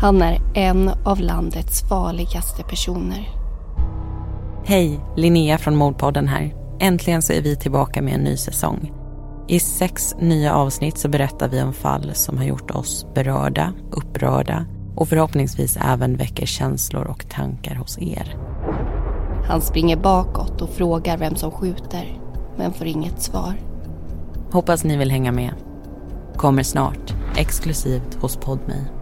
Han är en av landets farligaste personer. Hej, Linnea från Mordpodden här. Äntligen så är vi tillbaka med en ny säsong. I sex nya avsnitt så berättar vi om fall som har gjort oss berörda, upprörda och förhoppningsvis även väcker känslor och tankar hos er. Han springer bakåt och frågar vem som skjuter, men får inget svar. Hoppas ni vill hänga med. Kommer snart, exklusivt hos Podme.